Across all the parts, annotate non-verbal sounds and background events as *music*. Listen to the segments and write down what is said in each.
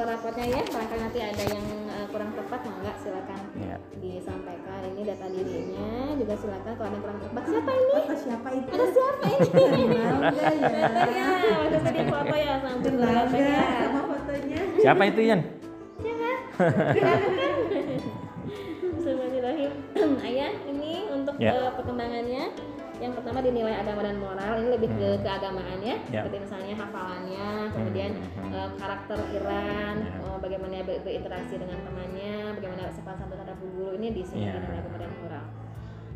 rapor-rapornya ya. Barangkali nanti ada yang uh, kurang tepat, enggak silakan Ya. disampaikan. Ini data dirinya juga silakan kalau ada yang kurang tepat. Siapa ini? Apa siapa itu? Ada siapa ini? Nggak *laughs* ya? Waktu tadi foto ya sampai Kenal datanya. nggak sama fotonya? Siapa itu Yan? Bismillahirrahmanirrahim. Pertama dinilai agama dan moral. Ini lebih ke Hmm. keagamaan ya. Ya. Seperti misalnya hafalannya, kemudian Hmm. eh, karakter Iran, Ya. oh, bagaimana ber- berinteraksi dengan temannya, bagaimana sopan santun terhadap guru. Ini di sini Ya. dinilai agama dan moral.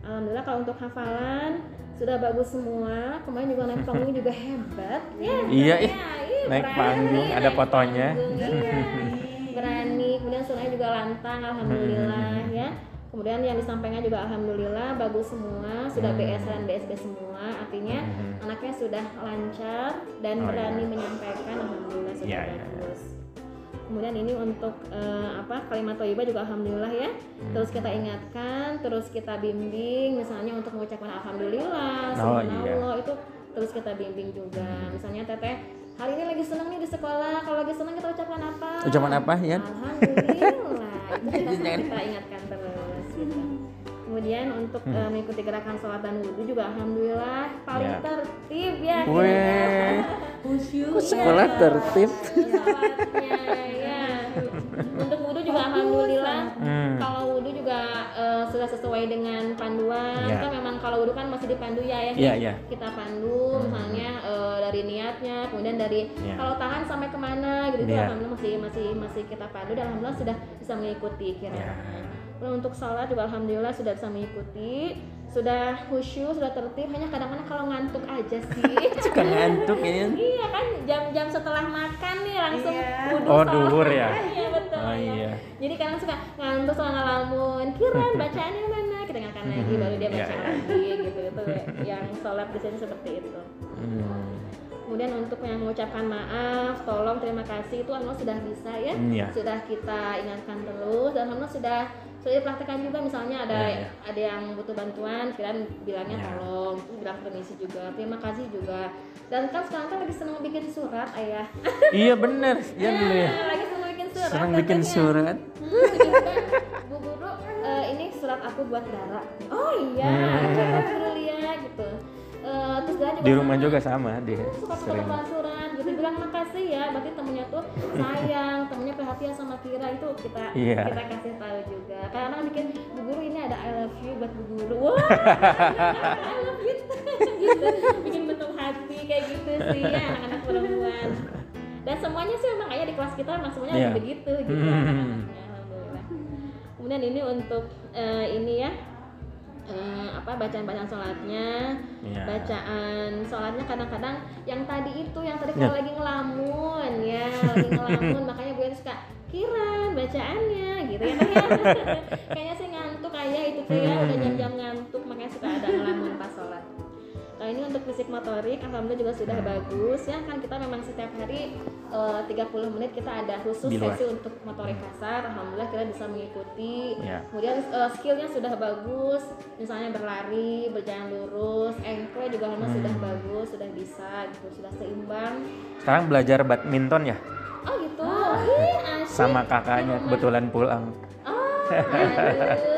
Alhamdulillah kalau untuk hafalan sudah bagus semua. Kemarin juga naik panggung juga *laughs* hebat. Ya, Iya, ya, ih, Naik panggung, ada naik fotonya. panggung, iya *laughs* berani kemudian suaranya juga lantang alhamdulillah Hmm. Kemudian yang disampaikan juga alhamdulillah bagus semua sudah Hmm. BS dan BSB semua artinya Hmm. anaknya sudah lancar dan Oh, berani iya. menyampaikan alhamdulillah sudah Iya, iya, iya. bagus kemudian ini untuk eh, apa kalimat thayyibah juga alhamdulillah ya Hmm. terus kita ingatkan terus kita bimbing misalnya untuk mengucapkan alhamdulillah Oh, subhanallah itu terus kita bimbing juga misalnya teteh hari ini lagi seneng nih di sekolah kalau lagi seneng kita ucapkan apa Ucapan apa Yan? alhamdulillah itu kita, *laughs* kita ingatkan terus. Kemudian untuk Hmm. eh, mengikuti gerakan sholat dan wudhu juga alhamdulillah paling Ya. tertib ya Weh, Khusyuk. sekolah Iya. tertib. sholatnya ya untuk wudhu juga alhamdulillah Hmm. kalau wudhu juga eh, sudah sesuai dengan panduan Ya. kan memang kalau wudhu kan masih dipandu ya ya Iya, iya. kita pandu misalnya eh, dari niatnya kemudian dari Ya. kalau tangan sampai ke mana gitu itu Ya. alhamdulillah masih masih masih kita pandu dan alhamdulillah sudah bisa mengikuti kira Ya. Untuk sholat juga alhamdulillah sudah bisa mengikuti sudah khusyuk sudah tertib hanya kadang-kadang kalau ngantuk aja sih *laughs* Suka ngantuk ya. iya kan jam-jam setelah makan nih langsung Iya. Oh, duhur ya? *laughs* iya betul Oh, ya. iya. jadi kadang suka ngantuk sama ngelamun kiran *laughs* bacaannya mana kita ingatkan lagi baru dia Iya, baca iya. lagi gitu itu yang sholat di sini seperti itu Hmm. kemudian untuk yang mengucapkan maaf tolong terima kasih itu alhamdulillah sudah bisa ya Hmm, iya. sudah kita ingatkan terus dan alhamdulillah sudah sudah dipraktekkan juga misalnya ada Iya, iya. ada yang butuh bantuan kalian bilangnya Iya. tolong terus bilang permisi juga terima kasih juga dan kan sekarang kan lagi senang bikin surat ayah Iya bener, Yan dulu ya. Lagi senang bikin surat Senang bikin surat. Hmm, gitu kan. Bu guru eh, ini surat aku buat Dara oh iya Hmm. coba guru lihat gitu Eh, terus Dara juga Di rumah sama. juga sama dia suka sering. surat gitu bilang makasih ya berarti temennya tuh sayang temennya perhatian sama Kira itu kita Iya. kita kasih tahu juga karena bikin bu guru ini ada I love you buat bu guru wah I love you gitu *laughs* bikin bentuk hati kayak gitu sih ya anak-anak perempuan dan semuanya sih memang kayak di kelas kita memang semuanya Iya. lagi begitu gitu Hmm. *laughs* anak-anaknya alhamdulillah kemudian ini untuk eh, ini ya eh, apa bacaan-bacaan sholatnya Iya. bacaan sholatnya kadang-kadang yang tadi itu yang tadi Ya. kalau lagi ngelamun ya lagi ngelamun *laughs* makanya gue suka kiran bacaannya gitu ya *laughs* kayaknya sih ngantuk kayak itu tuh ya udah Hmm. jam-jam ngantuk makanya suka ada ngelamun untuk fisik motorik alhamdulillah juga sudah Hmm. bagus ya kan kita memang setiap hari eh, 30 menit kita ada khusus. Hmm. sesi untuk motorik kasar alhamdulillah kita bisa mengikuti Ya. kemudian eh, skillnya sudah bagus misalnya berlari berjalan lurus engkle juga alhamdulillah sudah Hmm. bagus sudah bisa gitu sudah seimbang Sekarang belajar badminton ya oh gitu Ih, asik sama kakaknya kebetulan pulang. Oh,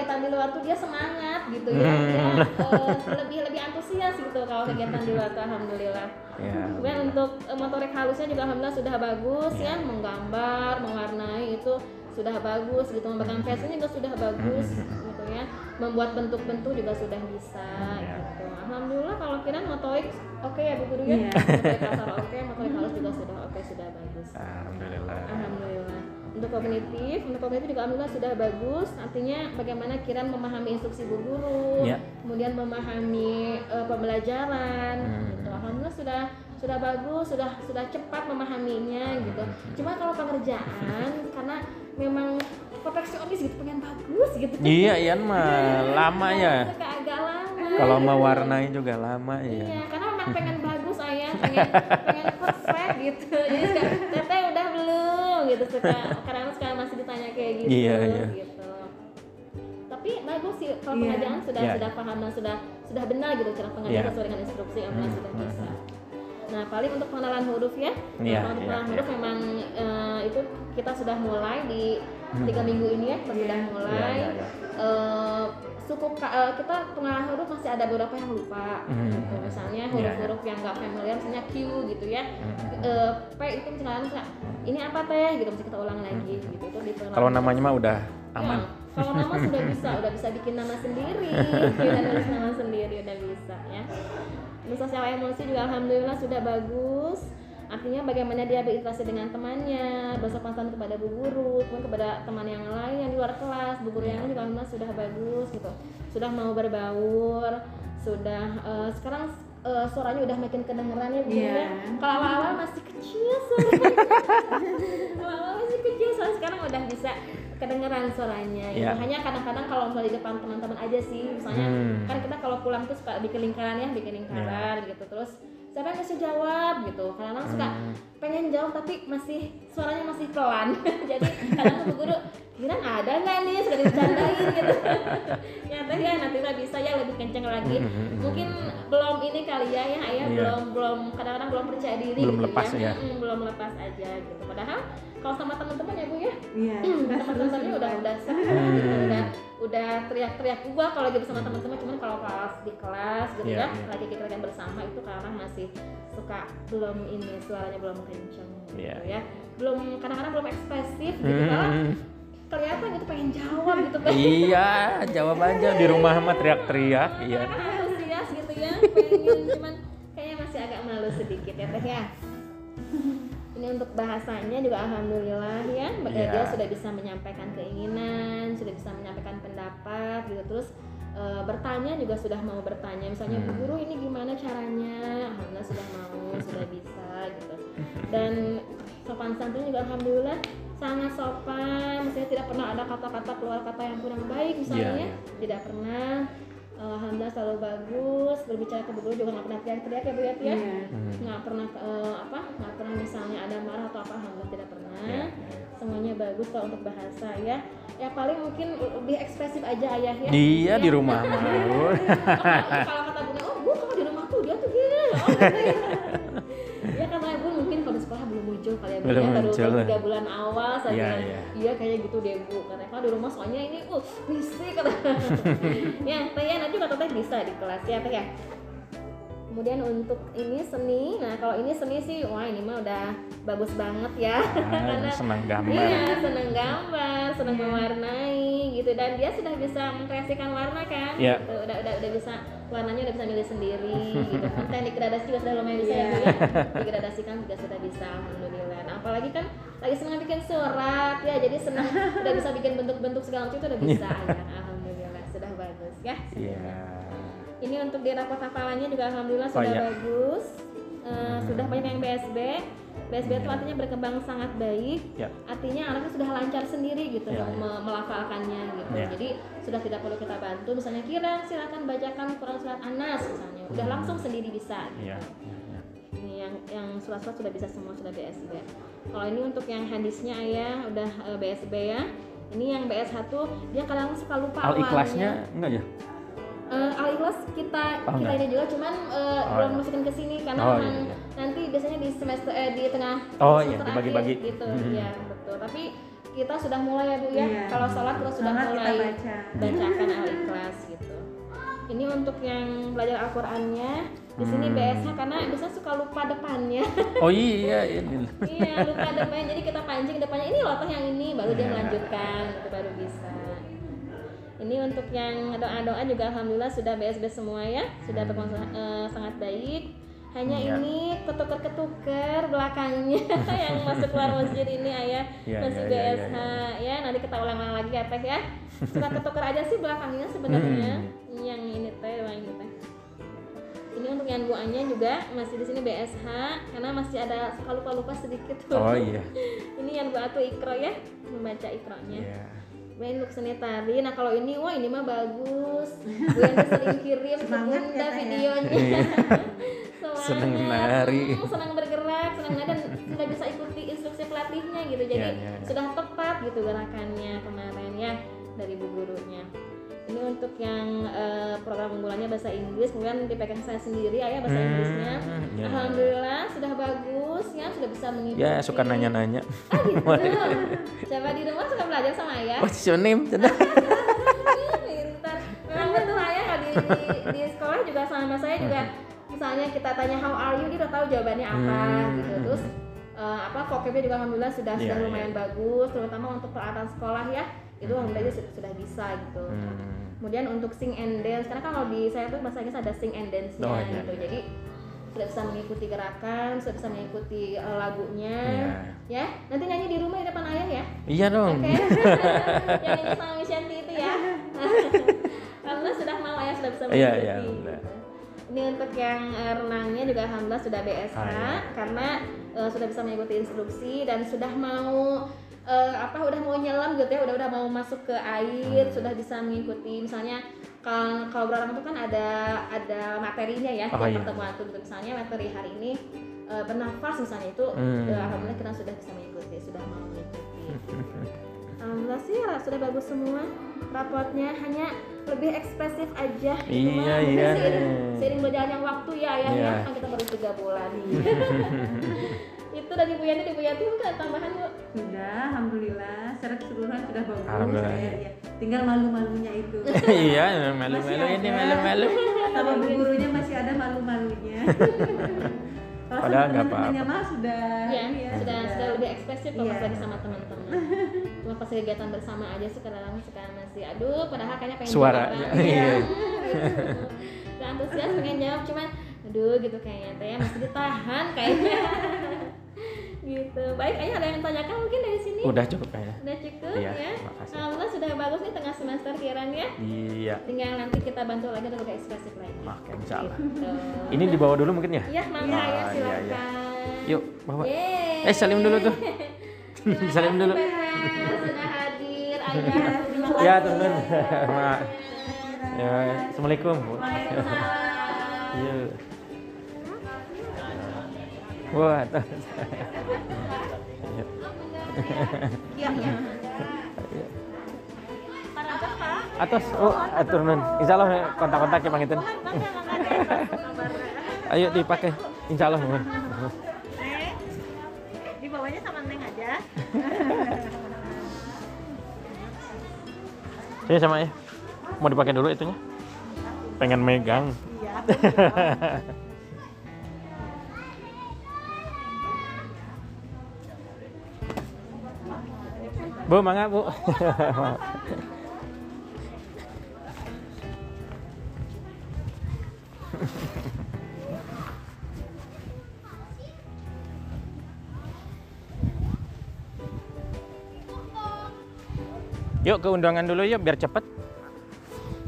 kegiatan di luar tuh dia semangat gitu ya, dia Hmm. eh, lebih lebih antusias gitu kalau kegiatan di luar tuh alhamdulillah. Ya. Kemudian untuk eh, motorik halusnya juga alhamdulillah sudah bagus Iya. ya, menggambar, mewarnai itu sudah bagus gitu, mempegang fashion juga sudah bagus Hmm. gitu ya, membuat bentuk-bentuk juga sudah bisa Iya. gitu. Alhamdulillah kalau kira motorik oke ya Bu Guru ya, motorik kasar oke, motorik halus juga sudah oke, sudah bagus. Alhamdulillah. Alhamdulillah. Untuk kognitif, untuk kognitif juga alhamdulillah sudah bagus. Artinya bagaimana Kiran memahami instruksi bu guru, Ya. kemudian memahami eh, pembelajaran. Hmm. Gitu. Alhamdulillah sudah sudah bagus, sudah sudah cepat memahaminya gitu. Cuma kalau pengerjaan *laughs* karena memang perfeksionis gitu pengen bagus gitu. Iya, Ian *laughs* mah lama ya. Suka agak lama. Kalau mau warnai juga lama ya. Iya, karena memang pengen *laughs* bagus ayah, pengen pengen perfect gitu. Jadi teteh gitu suka. Kadang suka masih ditanya kayak gitu. Iya, iya. Gitu. Tapi bagus sih kalau Iya. pengajaran sudah Iya. sudah paham dan sudah sudah benar gitu cara pengajaran Iya. sesuai dengan instruksi alhamdulillah Hmm, sudah hmm, bisa nah paling untuk pengenalan huruf ya Nah, Iya, kalau untuk iya, pengenalan iya. huruf memang eh, itu kita sudah mulai di Hmm. tiga minggu ini ya kita Iya. sudah mulai Iya, iya, iya. Eh, suku eh, kita pengenalan huruf masih ada beberapa yang lupa Hmm. gitu. misalnya Iya, huruf-huruf yang nggak familiar misalnya Q gitu ya Hmm. Eh, P itu misalnya misalnya, ini apa teh gitu mesti kita ulang lagi gitu itu di Kalau namanya mah udah aman. Ya, kalau nama *laughs* sudah bisa, udah bisa bikin nama sendiri, *laughs* udah nulis nama sendiri, udah bisa ya. Terus sosial emosi juga alhamdulillah sudah bagus. Artinya bagaimana dia berinteraksi dengan temannya, bersopan kepada bu guru, kemudian kepada teman yang lain yang di luar kelas, bu guru yang lain juga alhamdulillah sudah bagus gitu. Sudah mau berbaur, sudah eh, sekarang eh, suaranya udah makin kedengeran ya Bu Iya. ya. Kalau awal-awal masih kecil suaranya. awal-awal masih kecil soalnya sekarang udah bisa kedengeran suaranya gitu. Iya. hanya kadang-kadang kalau misalnya di depan teman-teman aja sih misalnya Hmm. kan kita kalau pulang tuh suka bikin lingkaran ya bikin lingkaran gitu terus siapa yang mesti jawab gitu kadang-kadang suka Hmm. pengen jawab tapi masih suaranya masih pelan *laughs* jadi kadang tuh bu guru kira ada nggak nih suka dicandain gitu ya tapi ya nanti lah bisa ya lebih kenceng lagi Hmm, hmm, hmm. mungkin belum ini kali ya ya ayah Iya. belum belum kadang-kadang belum percaya diri Belum gitu lepas ya. Mm, belum lepas aja gitu padahal kalau sama teman-teman ya bu ya Iya. *clears throat* teman-temannya udah udah *laughs* udah udah teriak-teriak gua kalau lagi bersama teman-teman cuman kalau pas di kelas gitu Iya, ya iya. lagi kita lagi bersama itu kadang masih suka belum ini suaranya belum kenceng gitu Iya. ya belum kadang-kadang belum ekspresif gitu malah Hmm. kelihatan gitu pengen jawab gitu kan Iya, jawab aja di rumah mah teriak-teriak. Iya. kan antusias gitu ya pengen cuman kayaknya masih agak malu sedikit ya teh ya ini untuk bahasanya juga alhamdulillah ya Mbak Iya. dia sudah bisa menyampaikan keinginan sudah bisa menyampaikan pendapat gitu. Terus e, bertanya juga sudah mau bertanya. Misalnya bu Hmm. guru ini gimana caranya? Alhamdulillah sudah mau sudah bisa gitu. Dan sopan santun juga alhamdulillah sangat sopan. Misalnya tidak pernah ada kata-kata keluar kata yang kurang baik misalnya Iya, tidak pernah alhamdulillah selalu bagus berbicara ke guru juga nggak pernah teriak-teriak ya bu ya? Iya. Hmm. nggak pernah eh, apa nggak pernah misalnya ada marah atau apa alhamdulillah tidak pernah Iya. semuanya bagus kalau untuk bahasa ya ya paling mungkin lebih ekspresif aja ayah ya Iya di Ya. rumah mah. *laughs* Oh, kalau kata bunda oh bu kalau di rumah tuh dia tuh gini oh, gitu ya. Muncul kali ya Belum ya, baru muncul. tiga bulan awal saya Iya, bilang iya. iya kayaknya gitu deh bu karena kalau di rumah soalnya ini uh misi kata *laughs* ya teh ya nanti kata teh bisa di kelas ya teh ya kemudian untuk ini seni nah kalau ini seni sih wah ini mah udah bagus banget ya Ah, *laughs* senang gambar. Iya, seneng gambar, seneng mewarnai gitu dan dia sudah bisa mengkreasikan warna kan? Iya. Gitu. Udah udah udah bisa warnanya udah bisa milih sendiri gitu kan. *laughs* Teknik gradasi juga sudah lumayan bisa Iya. ya, ya. Digradasikan juga sudah bisa alhamdulillah. Nah, apalagi kan lagi senang bikin surat ya, jadi senang *laughs* udah bisa bikin bentuk-bentuk segala macam itu udah bisa ya. Alhamdulillah sudah bagus ya. Iya. Ini untuk di raport hafalannya juga alhamdulillah Oh, sudah iya. bagus. Eh, Sudah banyak yang BSB. BSB itu Iya. artinya berkembang sangat baik. Ya. Artinya anaknya sudah lancar sendiri gitu Iya, iya. me- melafalkannya gitu. Iya. Jadi sudah tidak perlu kita bantu. Misalnya kira silakan bacakan Quran surat Anas misalnya. Udah Hmm. langsung sendiri bisa. Gitu. Iya. iya, iya. Ini yang surat-surat sudah bisa semua sudah BSB. Kalau ini untuk yang hadisnya ayah udah eh, BSB ya. Ini yang BS1 dia kadang suka lupa Al awalnya. ikhlasnya enggak ya? Eh, al ikhlas kita Oh, kita ini juga cuman eh, Oh, belum iya. masukin ke sini karena Oh, memang iya, iya. nanti biasanya di semester eh di tengah Oh, iya, dibagi-bagi. gitu Hmm. ya betul tapi kita sudah mulai ya bu ya Iya. kalau sholat kita sudah Sholat kita mulai baca. bacakan al ikhlas gitu ini untuk yang belajar Al-Qur'annya. Di sini Hmm. BSH karena bisa suka lupa depannya. Oh iya, ini. iya. Lupa depannya. Jadi kita pancing depannya. Ini loh yang ini. Baru dia Iya. melanjutkan gitu baru bisa. Ini untuk yang doa-doa juga alhamdulillah sudah BSB semua ya. Sudah berkembang eh, sangat baik hanya Iya. ini ketuker-ketuker belakangnya *laughs* yang masuk keluar masjid ini ayah Iya, masih iya, BSH ya nanti kita ulang-ulang lagi ya teh ya suka ketuker aja sih belakangnya sebenarnya Hmm. yang ini teh yang ini teh ini untuk yang doanya juga masih di sini BSH karena masih ada suka lupa-lupa sedikit tuh. Oh iya. *laughs* ini yang gua tuh ikro ya membaca ikronya Iya. main untuk seni tari nah kalau ini wah ini mah bagus Bu Yanti sering kirim bunda ya, ya. videonya Iya. *laughs* Semangat. Seneng nari. Hmm, senang bergerak senang nari dan sudah bisa ikuti instruksi pelatihnya gitu jadi Iya, iya, iya. sudah tepat gitu gerakannya kemarin ya dari bu gurunya ini untuk yang eh, program unggulannya bahasa Inggris kemudian dipegang saya sendiri ayah bahasa Hmm, Inggrisnya ya. alhamdulillah sudah bagus ya sudah bisa mengikuti Ya suka nanya-nanya. ah gitu coba di rumah suka belajar sama ayah Oh, sionim, cenah. pintar memang betul ayah kalau di, di sekolah juga sama saya juga misalnya kita tanya how are you dia udah tahu jawabannya apa Hmm. gitu terus eh, apa vocabnya juga alhamdulillah sudah Iya, sudah iya. lumayan bagus terutama untuk peralatan sekolah ya itu alhamdulillah dia sudah, sudah bisa gitu Hmm. kemudian untuk sing and dance karena kan kalau di saya tuh bahasa Inggris ada sing and dance-nya Oh, iya, gitu iya. jadi sudah bisa mengikuti gerakan sudah bisa mengikuti eh, lagunya Iya. ya nanti nyanyi di rumah di depan ayah ya Iya dong. Oke. *laughs* *laughs* yang nyanyi sama Miss Yanti itu ya. *laughs* Alhamdulillah sudah mau ya sudah bisa Iya, mengikuti. iya, alhamdulillah. gitu. Ini untuk yang eh, renangnya juga alhamdulillah sudah BSH Ah, iya. karena eh, sudah bisa mengikuti instruksi dan sudah mau eh, apa udah mau nyelam gitu ya udah udah mau masuk ke air Hmm. sudah bisa mengikuti misalnya kalau kalau berarang itu kan ada ada materinya ya Oh, iya. pertemuan itu gitu. misalnya materi hari ini eh, bernafas misalnya itu Hmm. eh, alhamdulillah kita sudah bisa mengikuti sudah mau mengikuti *laughs* Alhamdulillah sih sudah bagus semua rapotnya hanya lebih ekspresif aja gitu Iya, mah. iya. seiring, seiring berjalannya waktu ya ayah Iya. ya kan kita baru tiga bulan *laughs* itu dari Bu Yanti di Bu Yanti ada tambahan bu Sudah, alhamdulillah. Secara keseluruhan sudah bagus. Alhamdulillah. Saya, ya. Tinggal malu-malunya itu. *laughs* Iya, melu-melu ini melu-melu. Sama bu gurunya masih ada malu-malunya. *laughs* Padahal nggak apa-apa. sudah ya, ini ya, sudah sudah lebih ekspresif Iya. lagi sama teman-teman cuma pas kegiatan bersama aja sih kadang sekarang masih aduh padahal kayaknya pengen Suaranya, jawab kan. iya. *laughs* Udah antusias pengen jawab cuman aduh gitu kayaknya teh masih ditahan kayaknya *laughs* gitu baik ayah ada yang tanyakan mungkin dari sini Udah cukup kayaknya. Udah cukup Iya, ya. Alhamdulillah sudah bagus nih tengah semester Kiran ya. Iya. Tinggal nanti kita bantu lagi untuk ekspresif lagi. Oke, insya Allah. Gitu. Ini dibawa dulu mungkin ya? Iya, mangga Ah, ya iya, silakan. iya. Yuk, bawa. Yeay. Eh, salim dulu tuh. *laughs* Salim dulu. Ya, teman. Ma- Ya, Assalamualaikum. Waalaikumsalam. Iya. Wah. Atas, oh, atur nun. Insya Allah kontak-kontak ya pangitin. Ayo dipakai. Insya Allah. Sini sama ya. Mau dipakai dulu itunya? Pengen megang. Iya. Bu, mangga bu. *laughs* Yuk ke undangan dulu yuk biar cepet.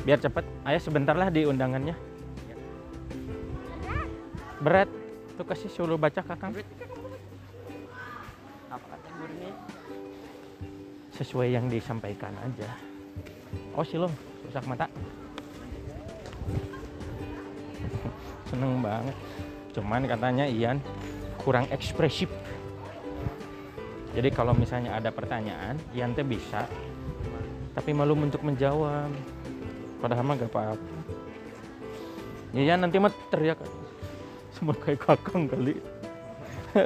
Biar cepet. Ayo sebentar lah di undangannya. Berat. Tuh kasih suruh baca kakang. Sesuai yang disampaikan aja. Oh silom, rusak mata. Seneng banget. Cuman katanya Ian kurang ekspresif. Jadi kalau misalnya ada pertanyaan, Ian teh bisa, tapi malu untuk menjawab. Padahal mah gak apa-apa. Ya Ian nanti mah teriak semua kayak kakang kali. *laughs*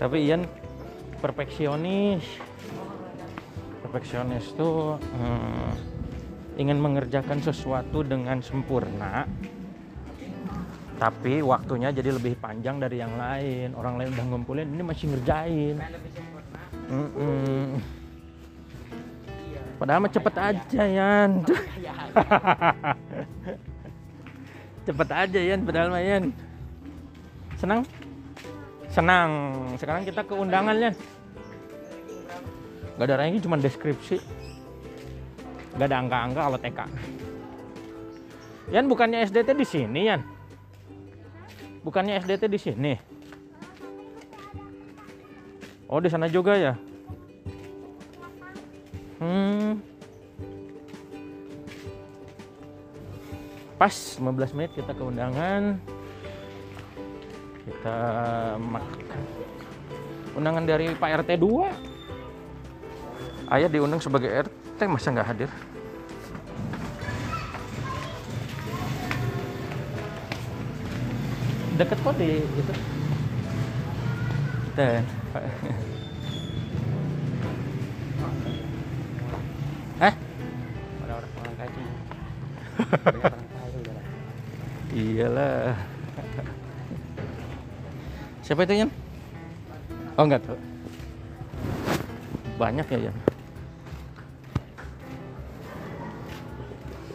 tapi Ian perfeksionis. Perfeksionis tuh hmm, ingin mengerjakan sesuatu dengan sempurna tapi waktunya jadi lebih panjang dari yang lain orang lain udah ngumpulin ini masih ngerjain Mm-mm. Padahal mah cepet aja Yan. *laughs* Cepet aja Yan padahal mah Yan. Senang? Senang. Sekarang kita ke undangan Yan. Gak ada ranking cuma deskripsi. Gak ada angka-angka kalau TK Yan bukannya SDT di sini Yan? Bukannya SDT di sini. Oh, di sana juga ya? Hmm. Pas 15 menit kita ke undangan. Kita makan. Undangan dari Pak RT 2. Ayah diundang sebagai RT masa nggak hadir? Deket kok di itu. Teh. *laughs* Iyalah. Siapa itu Yan? Oh enggak tahu. Banyak ya Yan.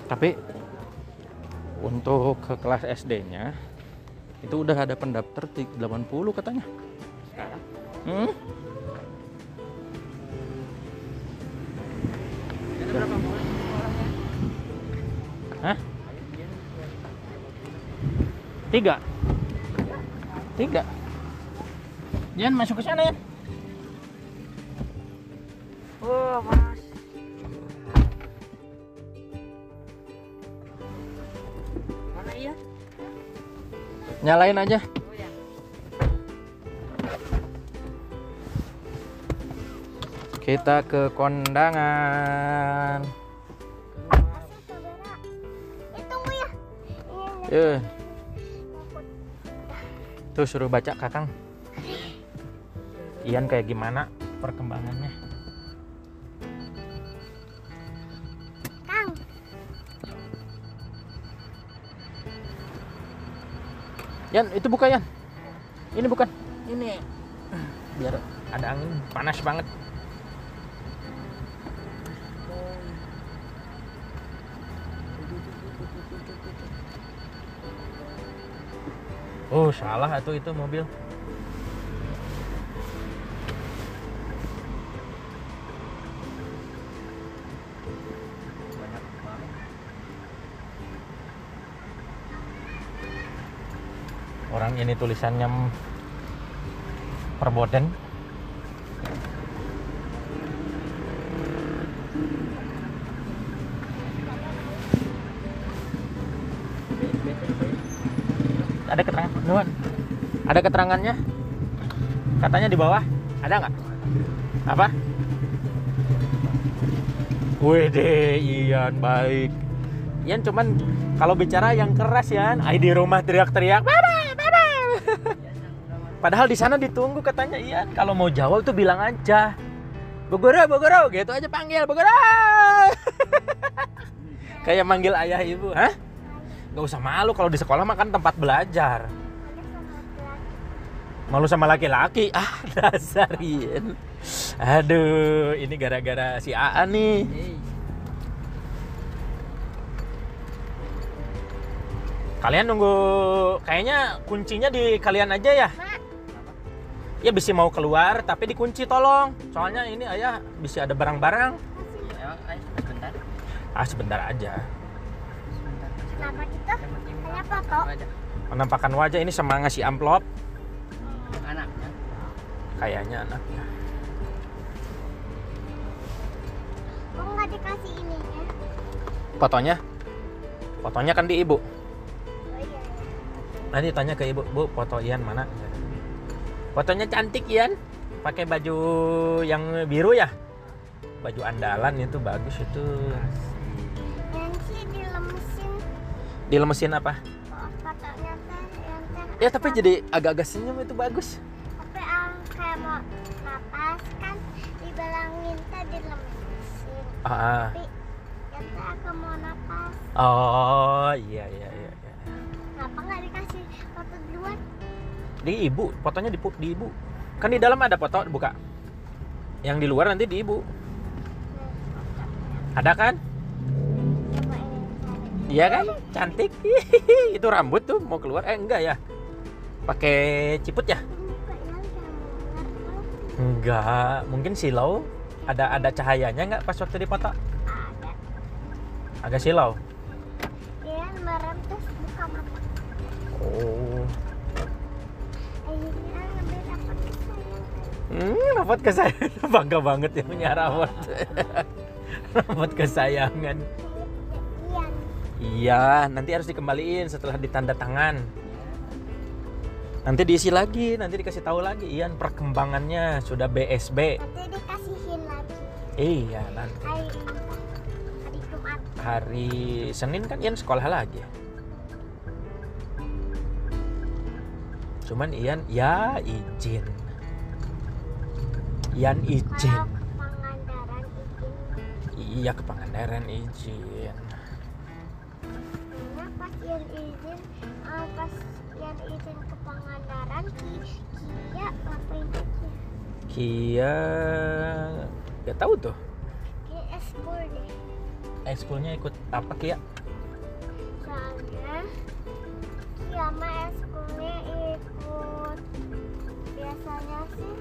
Tapi untuk ke kelas SD-nya itu udah ada pendaftar ti- 80 katanya. Sekarang Hmm? Tiga. Tiga. Yan masuk ke sana ya. Oh, Mas. Mana iya? Nyalain aja. Oh ya. Kita ke kondangan. ya Eh. Tuh suruh baca Kakang. Ian kayak gimana perkembangannya? kang Yan, itu buka Yan. Ini bukan. Ini biar ada angin panas banget. Oh, salah atau itu mobil. Orang ini tulisannya perboden. Ada keterangannya? Katanya di bawah. Ada nggak? Apa? Wede, Ian baik. Ian cuman kalau bicara yang keras ya, ay di rumah teriak-teriak, "Baba, baba." *laughs* Padahal di sana ditunggu katanya Ian. Kalau mau jawab tuh bilang aja. Bogoro, Bogoro, gitu aja panggil Bogoro. *laughs* Kayak manggil ayah ibu, hah? Gak usah malu kalau di sekolah mah kan tempat belajar. Malu sama laki-laki. Ah, *laughs* dasar Ian. Aduh, ini gara-gara si AA nih. Kalian nunggu kayaknya kuncinya di kalian aja ya. Ya bisa mau keluar tapi dikunci tolong. Soalnya ini ayah bisa ada barang-barang. Ah sebentar aja. Kenapa gitu. Penampakan wajah ini sama ngasih amplop. Kayaknya anaknya. kok nggak dikasih ininya Fotonya? Fotonya kan di ibu. oh iya Nanti tanya ke ibu, bu foto Ian mana? Fotonya cantik Ian. Pakai baju yang biru ya? Baju andalan itu bagus itu. yang sih dilemesin Dilemesin apa? oh, fotonya teh Ya tapi jadi agak-agak senyum itu bagus. Tapi kayak mau napas kan dibilangin teh dilemesin Ah, tapi yang teh aku mau napas oh iya iya iya. iya. kenapa nggak dikasih foto duluan Di ibu, fotonya di, di ibu. Kan di dalam ada foto buka. Yang di luar nanti di ibu. Ada kan? Iya kan? Cantik. *laughs* itu rambut tuh mau keluar. Eh enggak ya. Pakai ciput ya? Ya. Enggak, mungkin silau. Ada ada cahayanya nggak pas waktu dipoto? ada Agak silau. dia merem terus buka mata Oh. akhirnya ngambil dapat kesayangan Hmm, rapot kesayangan. *laughs* Bangga banget ya punya rapot. *laughs* rapot kesayangan. Iya, nanti harus dikembaliin setelah ditanda tangan. Nanti diisi lagi, nanti dikasih tahu lagi. Ian perkembangannya sudah BSB. nanti dikasihin lagi Iya, nanti. Hari Senin kan Ian sekolah lagi. Cuman Ian ya izin. Ian izin. Iya ke Pangandaran izin. Karena pas yang izin eh, pas yang izin ke Ki Kia ngapain aja Kia gak tahu tuh. Ki ekskul deh Ekskulnya ikut apa Kia? soalnya Kia mah ekskulnya ikut biasanya sih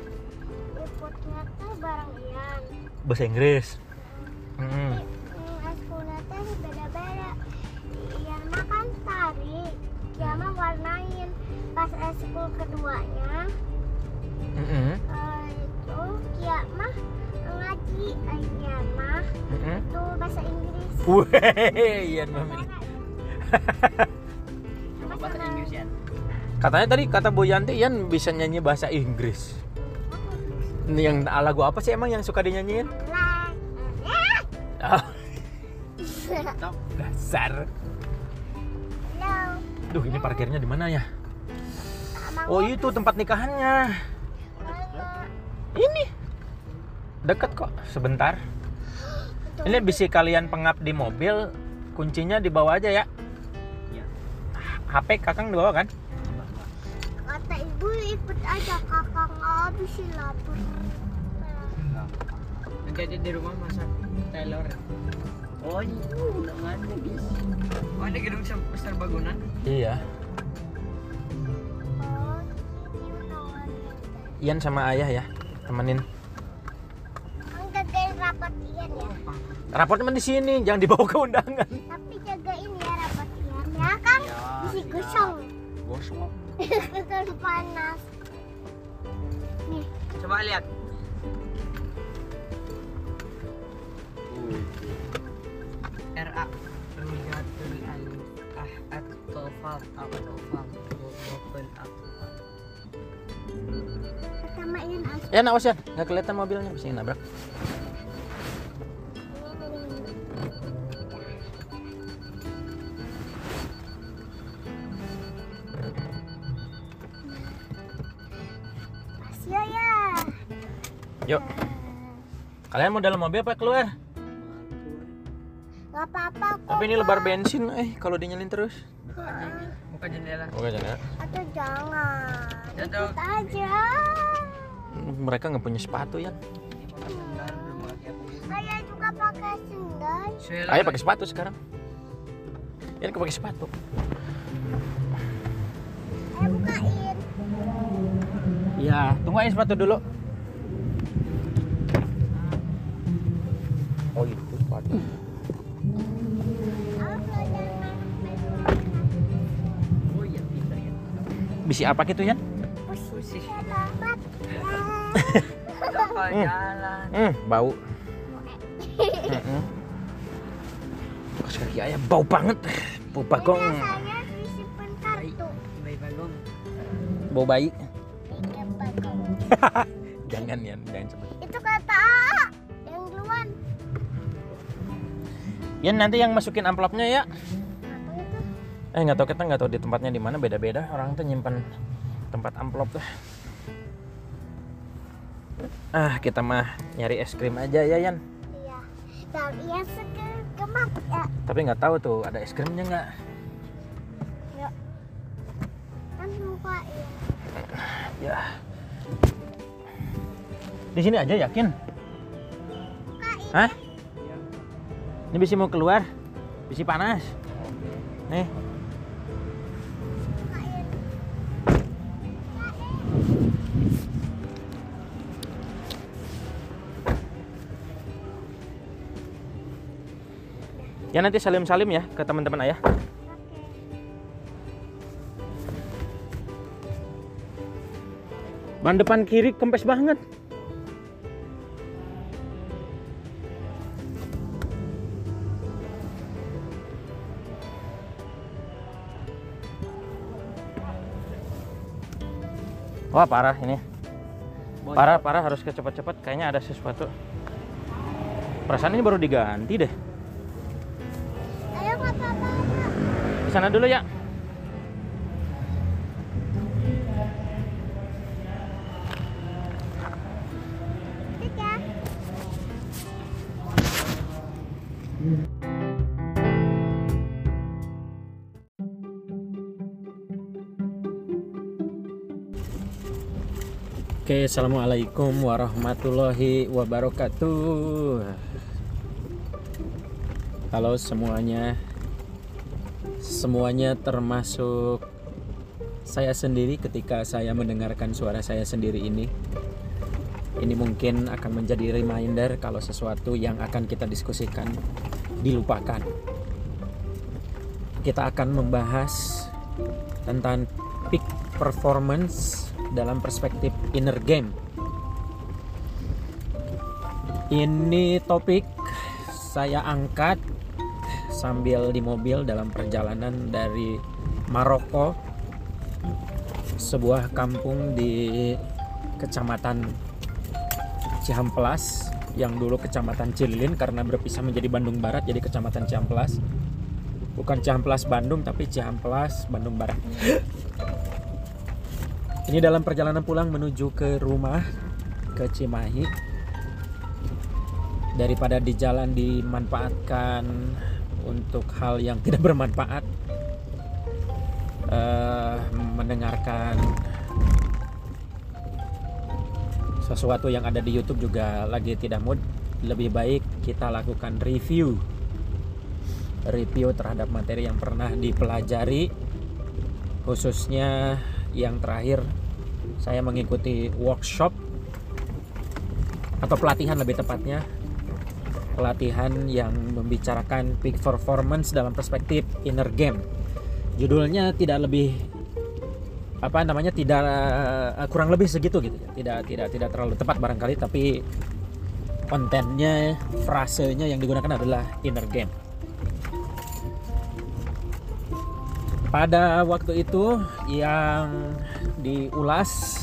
ikutnya tuh bareng Ian Bahasa Inggris. Hmm. Hmm, ekskulnya teh beda-beda Ian mah kan tari Kia mah warnain pas ekskul keduanya Mm-mm. eh, itu Kia mah ngaji Ian mah Mm-mm. itu bahasa Inggris Weh, Ian memilih. sama *laughs* bahasa Inggris ya Katanya tadi kata Bu Yanti Ian bisa nyanyi bahasa Inggris. Ini yang lagu apa sih emang yang suka dinyanyiin? Stop. *laughs* dasar. Duh, ini parkirnya di mana ya? Oh, itu tempat nikahannya. mana? Ini. Dekat kok, sebentar. Ini bisa kalian pengap di mobil, kuncinya dibawa aja ya. Iya. HP Kakang dibawa kan? Kata ibu ikut aja habis sih lapar. Jadi di rumah masak telur. Oh, udah ada guys. Oh, ada gedung ser- serbaguna. Iya. Ian sama ayah ya, temenin. Jagain rapat Ian ya. Raport cuma di sini, jangan dibawa ke undangan. Tapi jagain ya rapat Ian ya kan? Bisa gosong. Gosong. Kan panas. Nih, Coba lihat. RA Rujatul Alif Ahad Tofal apa Tofal Tofal sama Ya, nak ya, nggak kelihatan mobilnya, bisa nabrak. Masih ya. Yuk, kalian mau dalam mobil apa keluar? Gak apa-apa kok. Tapi ini lebar bensin, eh kalau dinyalin terus. Buka jendela. Oke, jangan. Atau jangan. Jatuh. Ikut aja. Mereka nggak punya sepatu ya. Saya juga pakai sendal. Ayo pakai sepatu sekarang. Ini pakai sepatu. Saya bukain. Iya, tunggu aja sepatu dulu. Oh itu sepatu. Aku jangan Oh iya, ya. Bisi apa gitu ya? Coba jalan. Hmm, bau. Mm-mm. Pas kaki ayam bau banget. Bau bagong. Biasanya disimpan kartu. Baik bagong. Bau bayi. *laughs* Jangan ya, jangan sebut. Itu kata A yang duluan. Ya nanti yang masukin amplopnya ya. Apa itu? Eh nggak tahu kita nggak tahu di tempatnya di mana beda-beda orang tuh nyimpan tempat amplop tuh. Ah kita mah nyari es krim aja ya Yan. Iya. Dan iya seger ya. Tapi nggak tahu tuh ada es krimnya nggak. Ya. Kan lupa ya. Ya. Di sini aja yakin? Bukain. Hah? Ini bisa mau keluar? Bisi panas. Nih. Ya nanti salim-salim ya ke teman-teman ayah. Oke. Ban depan kiri kempes banget. Wah parah ini. Parah parah harus kecepat-cepat. Kayaknya ada sesuatu. Perasaan ini baru diganti deh. Sana dulu ya. Oke, assalamualaikum warahmatullahi wabarakatuh. Halo semuanya, semuanya termasuk saya sendiri ketika saya mendengarkan suara saya sendiri ini. Ini mungkin akan menjadi reminder kalau sesuatu yang akan kita diskusikan dilupakan. Kita akan membahas tentang peak performance dalam perspektif inner game. Ini topik saya angkat sambil di mobil dalam perjalanan dari Maroko, sebuah kampung di kecamatan Cihamplas yang dulu kecamatan Cililin karena berpisah menjadi Bandung Barat jadi kecamatan Cihamplas. Bukan Cihamplas Bandung tapi Cihamplas Bandung Barat. *laughs* Ini dalam perjalanan pulang menuju ke rumah ke Cimahi. Daripada di jalan dimanfaatkan untuk hal yang tidak bermanfaat, eh, mendengarkan sesuatu yang ada di YouTube juga lagi tidak mood. Lebih baik kita lakukan review, review terhadap materi yang pernah dipelajari, khususnya yang terakhir saya mengikuti workshop atau pelatihan lebih tepatnya pelatihan yang membicarakan peak performance dalam perspektif inner game. Judulnya tidak lebih apa namanya tidak eh, kurang lebih segitu gitu. Tidak tidak tidak terlalu tepat barangkali tapi kontennya frasenya yang digunakan adalah inner game. Pada waktu itu yang diulas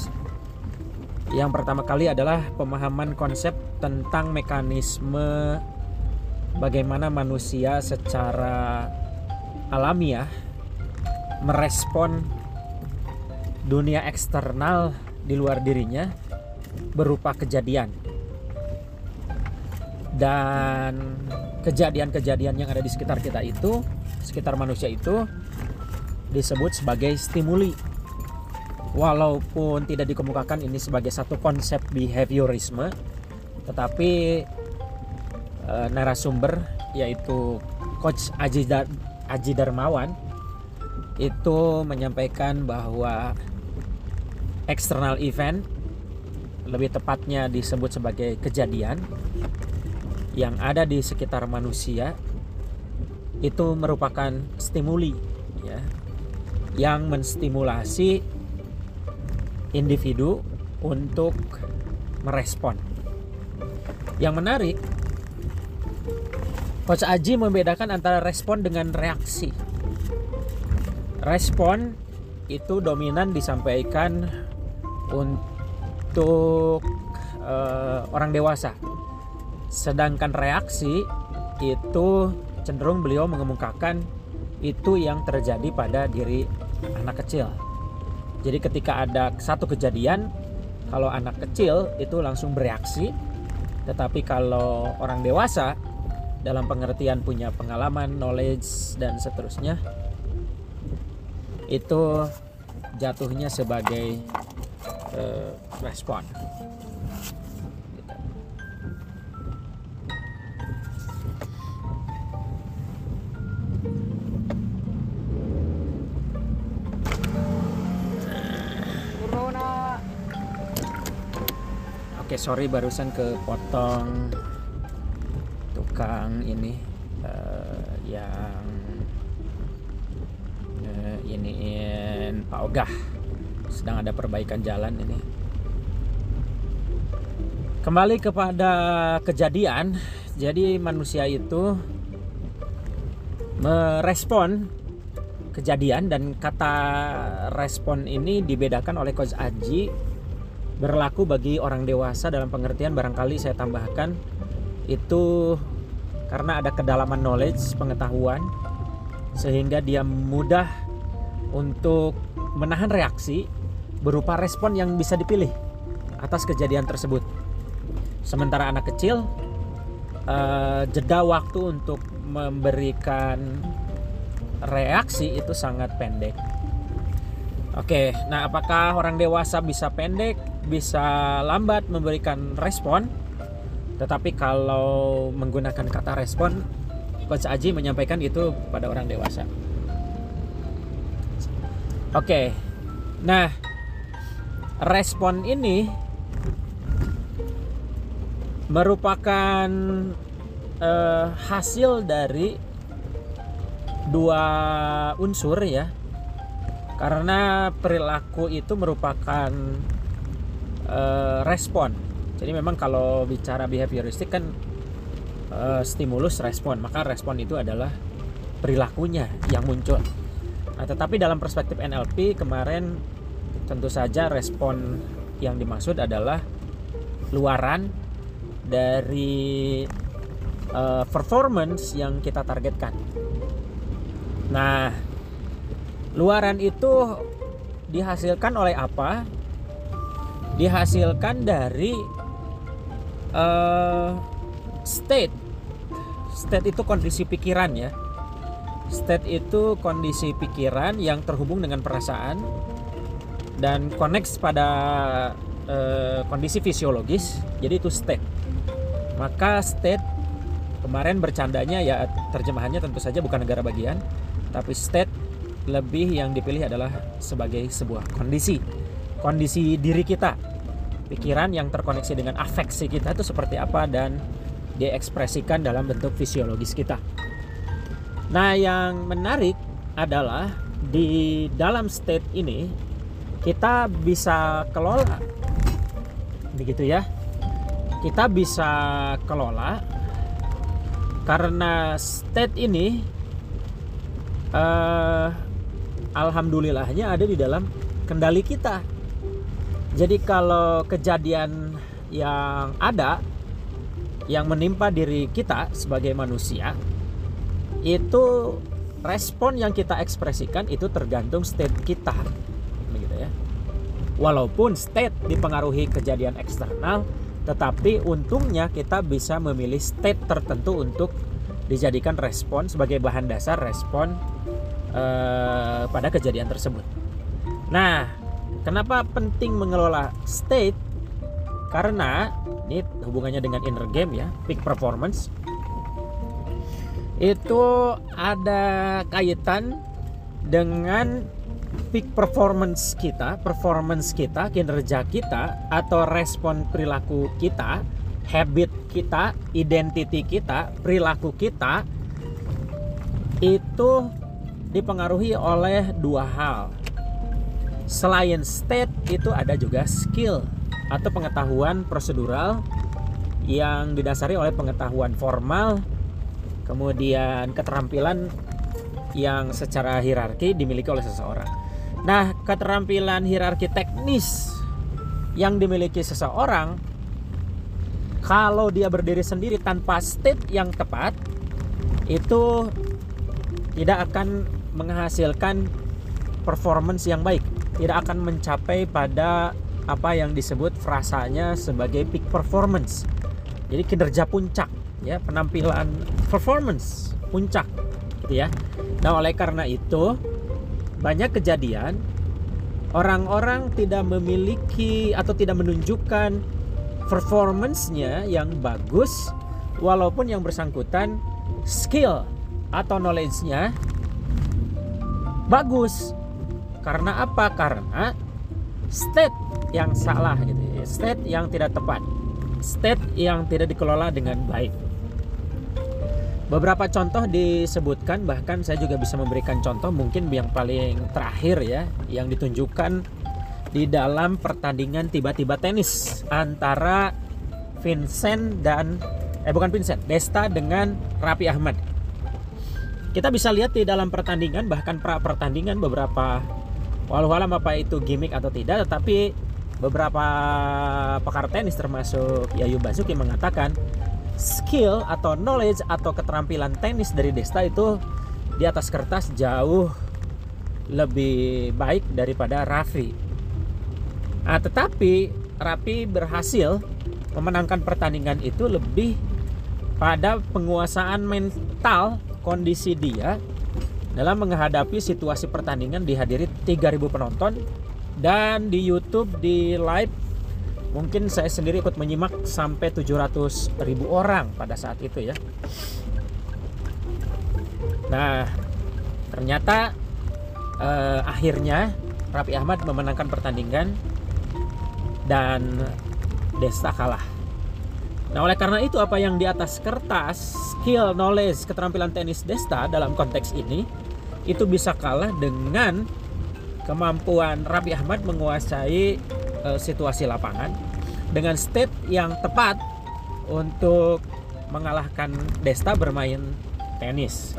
yang pertama kali adalah pemahaman konsep tentang mekanisme bagaimana manusia secara alamiah merespon dunia eksternal di luar dirinya berupa kejadian dan kejadian-kejadian yang ada di sekitar kita itu sekitar manusia itu disebut sebagai stimuli. Walaupun tidak dikemukakan ini sebagai satu konsep behaviorisme, tetapi e, narasumber yaitu Coach Aji, Dar- Aji Darmawan itu menyampaikan bahwa external event lebih tepatnya disebut sebagai kejadian yang ada di sekitar manusia itu merupakan stimuli ya yang menstimulasi individu untuk merespon. Yang menarik, Coach Aji membedakan antara respon dengan reaksi. Respon itu dominan disampaikan untuk eh, orang dewasa, sedangkan reaksi itu cenderung beliau mengemukakan itu yang terjadi pada diri anak kecil. Jadi ketika ada satu kejadian, kalau anak kecil itu langsung bereaksi, tetapi kalau orang dewasa dalam pengertian punya pengalaman, knowledge dan seterusnya itu jatuhnya sebagai eh, respon. Sorry barusan kepotong tukang ini eh, yang eh, iniin Pak Ogah sedang ada perbaikan jalan ini. Kembali kepada kejadian, jadi manusia itu merespon kejadian dan kata respon ini dibedakan oleh Coach Aji berlaku bagi orang dewasa dalam pengertian barangkali saya tambahkan itu karena ada kedalaman knowledge pengetahuan sehingga dia mudah untuk menahan reaksi berupa respon yang bisa dipilih atas kejadian tersebut. Sementara anak kecil eh, jeda waktu untuk memberikan reaksi itu sangat pendek. Oke, nah apakah orang dewasa bisa pendek, bisa lambat memberikan respon? Tetapi kalau menggunakan kata respon, Coach Aji menyampaikan itu pada orang dewasa. Oke, nah respon ini merupakan eh, hasil dari dua unsur ya karena perilaku itu merupakan eh, respon. Jadi memang kalau bicara behavioristik kan eh, stimulus respon. Maka respon itu adalah perilakunya yang muncul. Nah tetapi dalam perspektif NLP kemarin tentu saja respon yang dimaksud adalah luaran dari eh, performance yang kita targetkan. Nah luaran itu dihasilkan oleh apa? Dihasilkan dari eh, state. State itu kondisi pikiran ya. State itu kondisi pikiran yang terhubung dengan perasaan dan connect pada eh, kondisi fisiologis. Jadi itu state. Maka state kemarin bercandanya ya terjemahannya tentu saja bukan negara bagian, tapi state lebih yang dipilih adalah sebagai sebuah kondisi kondisi diri kita. Pikiran yang terkoneksi dengan afeksi kita itu seperti apa dan diekspresikan dalam bentuk fisiologis kita. Nah yang menarik adalah di dalam state ini kita bisa kelola. Begitu ya. Kita bisa kelola karena state ini eh, alhamdulillahnya ada di dalam kendali kita. Jadi kalau kejadian yang ada yang menimpa diri kita sebagai manusia itu respon yang kita ekspresikan itu tergantung state kita begitu ya. Walaupun state dipengaruhi kejadian eksternal tetapi untungnya kita bisa memilih state tertentu untuk dijadikan respon sebagai bahan dasar respon eh, pada kejadian tersebut. Nah, kenapa penting mengelola state? Karena ini hubungannya dengan inner game ya, peak performance. Itu ada kaitan dengan peak performance kita, performance kita, kinerja kita atau respon perilaku kita, habit kita, identity kita, perilaku kita itu dipengaruhi oleh dua hal. Selain state itu ada juga skill atau pengetahuan prosedural yang didasari oleh pengetahuan formal, kemudian keterampilan yang secara hierarki dimiliki oleh seseorang. Nah, keterampilan hierarki teknis yang dimiliki seseorang kalau dia berdiri sendiri tanpa state yang tepat itu tidak akan menghasilkan performance yang baik tidak akan mencapai pada apa yang disebut frasanya sebagai peak performance jadi kinerja puncak ya penampilan performance puncak gitu ya nah oleh karena itu banyak kejadian orang-orang tidak memiliki atau tidak menunjukkan performance-nya yang bagus walaupun yang bersangkutan skill atau knowledge-nya bagus. Karena apa? Karena state yang salah gitu ya. State yang tidak tepat. State yang tidak dikelola dengan baik. Beberapa contoh disebutkan bahkan saya juga bisa memberikan contoh mungkin yang paling terakhir ya yang ditunjukkan di dalam pertandingan tiba-tiba tenis antara Vincent dan eh bukan Vincent, Desta dengan Rapi Ahmad kita bisa lihat di dalam pertandingan bahkan pra pertandingan beberapa walau alam apa itu gimmick atau tidak tetapi beberapa pakar tenis termasuk Yayu Basuki mengatakan skill atau knowledge atau keterampilan tenis dari Desta itu di atas kertas jauh lebih baik daripada Raffi. Nah, tetapi Raffi berhasil memenangkan pertandingan itu lebih pada penguasaan mental kondisi dia dalam menghadapi situasi pertandingan dihadiri 3000 penonton dan di YouTube di live mungkin saya sendiri ikut menyimak sampai 700 ribu orang pada saat itu ya. Nah ternyata eh, akhirnya Raffi Ahmad memenangkan pertandingan dan Desta kalah nah oleh karena itu apa yang di atas kertas skill, knowledge, keterampilan tenis Desta dalam konteks ini itu bisa kalah dengan kemampuan Raffi Ahmad menguasai uh, situasi lapangan dengan state yang tepat untuk mengalahkan Desta bermain tenis.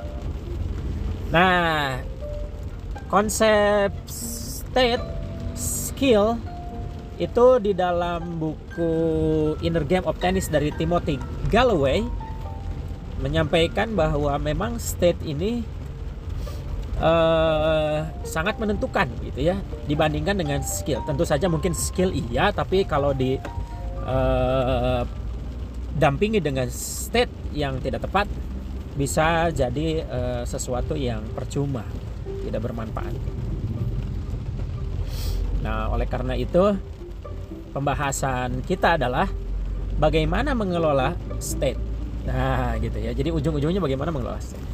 Nah, konsep state skill itu di dalam buku Inner Game of Tennis dari Timothy Galloway menyampaikan bahwa memang state ini uh, sangat menentukan gitu ya dibandingkan dengan skill. Tentu saja mungkin skill iya, tapi kalau di uh, dampingi dengan state yang tidak tepat bisa jadi uh, sesuatu yang percuma, tidak bermanfaat. Nah, oleh karena itu pembahasan kita adalah bagaimana mengelola state. Nah, gitu ya. Jadi ujung-ujungnya bagaimana mengelola state.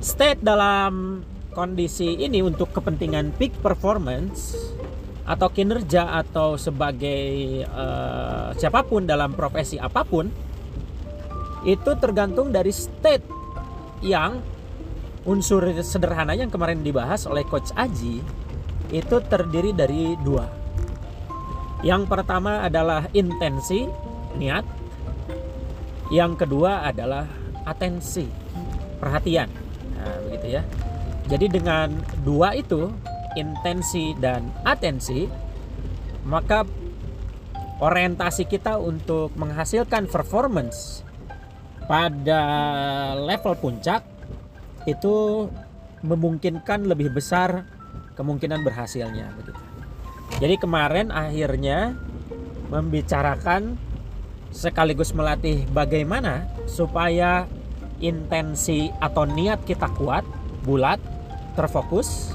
State dalam kondisi ini untuk kepentingan peak performance atau kinerja atau sebagai uh, siapa pun dalam profesi apa pun itu tergantung dari state yang unsur sederhana yang kemarin dibahas oleh coach Aji itu terdiri dari dua. Yang pertama adalah intensi, niat. Yang kedua adalah atensi, perhatian. Nah, begitu ya. Jadi dengan dua itu, intensi dan atensi, maka orientasi kita untuk menghasilkan performance pada level puncak itu memungkinkan lebih besar kemungkinan berhasilnya begitu. Jadi kemarin akhirnya membicarakan sekaligus melatih bagaimana supaya intensi atau niat kita kuat, bulat, terfokus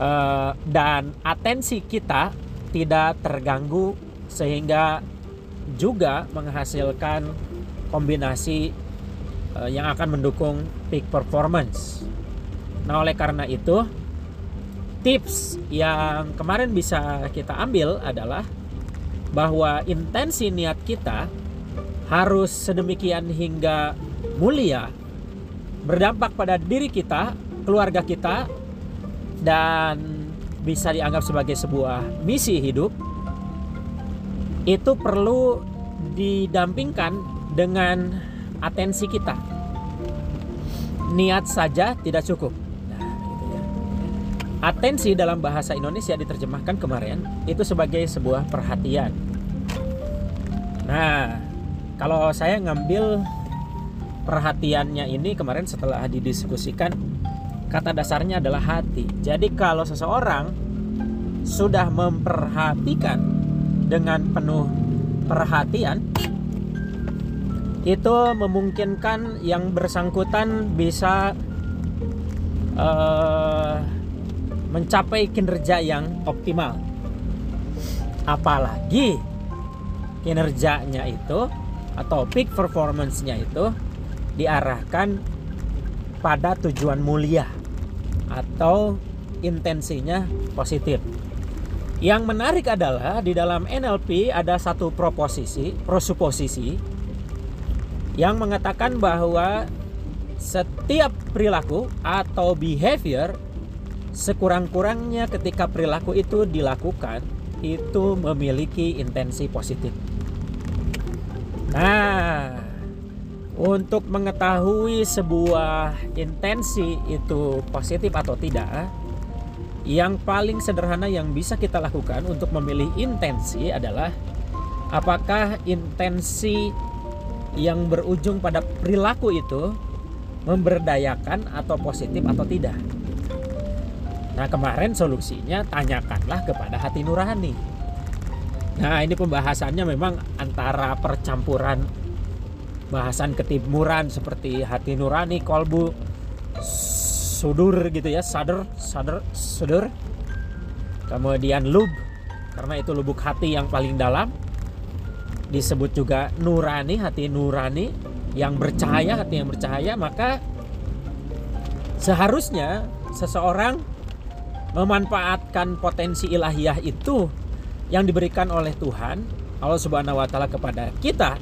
uh, dan atensi kita tidak terganggu sehingga juga menghasilkan kombinasi uh, yang akan mendukung peak performance. Nah, oleh karena itu tips yang kemarin bisa kita ambil adalah bahwa intensi niat kita harus sedemikian hingga mulia berdampak pada diri kita, keluarga kita dan bisa dianggap sebagai sebuah misi hidup itu perlu didampingkan dengan atensi kita. Niat saja tidak cukup Atensi dalam bahasa Indonesia diterjemahkan kemarin itu sebagai sebuah perhatian. Nah, kalau saya ngambil perhatiannya ini kemarin setelah didiskusikan kata dasarnya adalah hati. Jadi kalau seseorang sudah memperhatikan dengan penuh perhatian itu memungkinkan yang bersangkutan bisa uh, mencapai kinerja yang optimal. Apalagi kinerjanya itu atau peak performance-nya itu diarahkan pada tujuan mulia atau intensinya positif. Yang menarik adalah di dalam NLP ada satu proposisi, prosuposisi yang mengatakan bahwa setiap perilaku atau behavior sekurang-kurangnya ketika perilaku itu dilakukan itu memiliki intensi positif. Nah, untuk mengetahui sebuah intensi itu positif atau tidak, yang paling sederhana yang bisa kita lakukan untuk memilih intensi adalah apakah intensi yang berujung pada perilaku itu memberdayakan atau positif atau tidak. Nah, kemarin solusinya tanyakanlah kepada hati nurani. Nah, ini pembahasannya memang antara percampuran bahasan ketimuran seperti hati nurani, kolbu, sudur gitu ya, sadar, sadar, sudur. Kemudian lub karena itu lubuk hati yang paling dalam. Disebut juga nurani, hati nurani yang bercahaya, hati yang bercahaya, maka seharusnya seseorang memanfaatkan potensi ilahiyah itu yang diberikan oleh Tuhan Allah Subhanahu wa taala kepada kita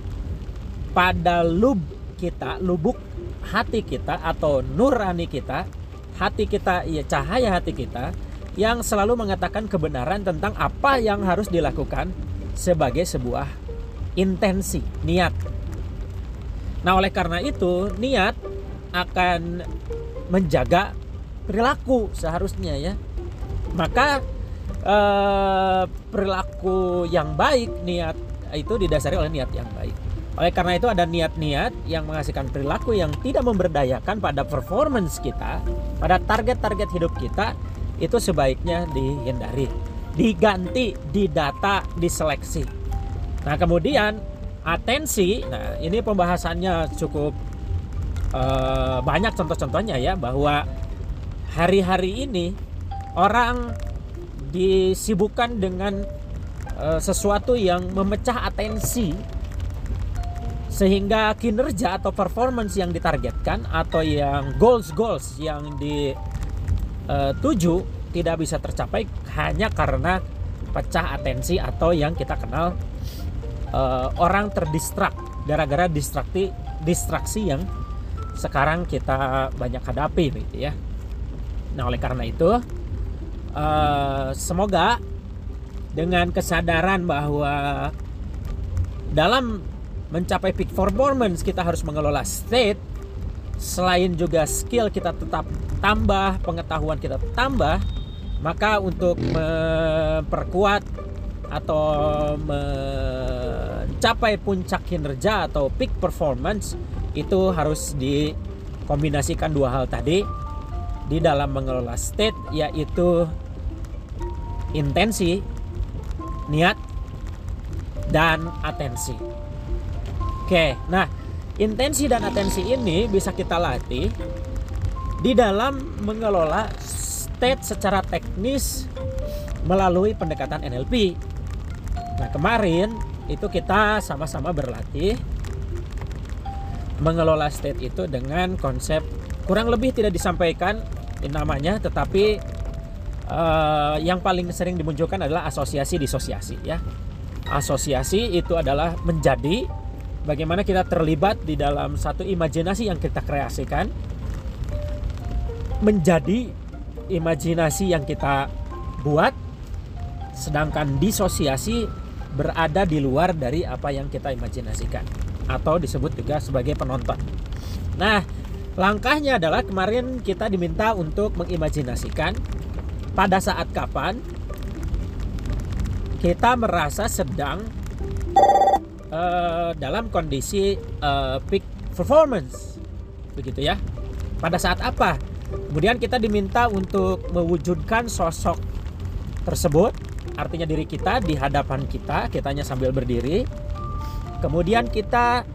pada lub kita, lubuk hati kita atau nurani kita, hati kita ya cahaya hati kita yang selalu mengatakan kebenaran tentang apa yang harus dilakukan sebagai sebuah intensi, niat. Nah, oleh karena itu, niat akan menjaga perilaku seharusnya ya. Maka eh, perilaku yang baik, niat itu didasari oleh niat yang baik. Oleh karena itu ada niat-niat yang menghasilkan perilaku yang tidak memberdayakan pada performance kita, pada target-target hidup kita, itu sebaiknya dihindari, diganti, didata, diseleksi. Nah kemudian atensi, nah ini pembahasannya cukup eh, banyak contoh-contohnya ya bahwa hari-hari ini orang disibukkan dengan eh, sesuatu yang memecah atensi sehingga kinerja atau performance yang ditargetkan atau yang goals goals yang dituju tidak bisa tercapai hanya karena pecah atensi atau yang kita kenal eh, orang terdistrak gara-gara distraksi distraksi yang sekarang kita banyak hadapi gitu ya. Nah oleh karena itu eh, semoga dengan kesadaran bahwa dalam mencapai peak performance kita harus mengelola state selain juga skill kita tetap tambah pengetahuan kita tambah maka untuk memperkuat atau mencapai puncak kinerja atau peak performance itu harus dikombinasikan dua hal tadi di dalam mengelola state yaitu intensi niat dan atensi Oke, nah intensi dan atensi ini bisa kita latih di dalam mengelola state secara teknis melalui pendekatan NLP. Nah kemarin itu kita sama-sama berlatih mengelola state itu dengan konsep kurang lebih tidak disampaikan namanya, tetapi uh, yang paling sering dimunculkan adalah asosiasi disosiasi ya. Asosiasi itu adalah menjadi bagaimana kita terlibat di dalam satu imajinasi yang kita kreasikan menjadi imajinasi yang kita buat sedangkan disosiasi berada di luar dari apa yang kita imajinasikan atau disebut juga sebagai penonton. Nah, langkahnya adalah kemarin kita diminta untuk mengimajinasikan pada saat kapan kita merasa sedang uh, dalam kondisi uh, peak performance? Begitu ya. Pada saat apa? Kemudian kita diminta untuk mewujudkan sosok tersebut artinya diri kita di hadapan kita kitanya sambil berdiri. Kemudian kita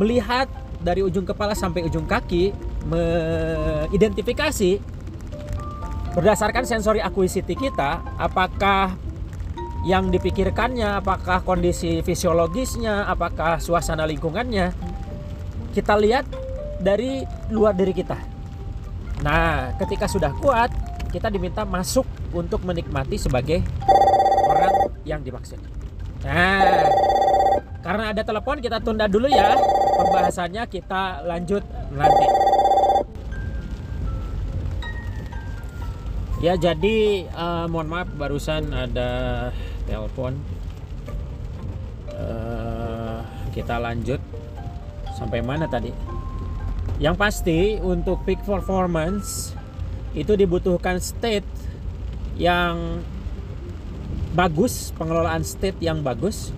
melihat dari ujung kepala sampai ujung kaki mengidentifikasi berdasarkan sensori akuisiti kita apakah yang dipikirkannya, apakah kondisi fisiologisnya, apakah suasana lingkungannya, kita lihat dari luar diri kita. Nah, ketika sudah kuat, kita diminta masuk untuk menikmati sebagai orang yang dimaksud. Nah, karena ada telepon kita tunda dulu ya pembahasannya kita lanjut nanti. Ya jadi uh, mohon maaf barusan ada telepon. Uh, kita lanjut. Sampai mana tadi? Yang pasti untuk peak performance itu dibutuhkan state yang bagus pengelolaan state yang bagus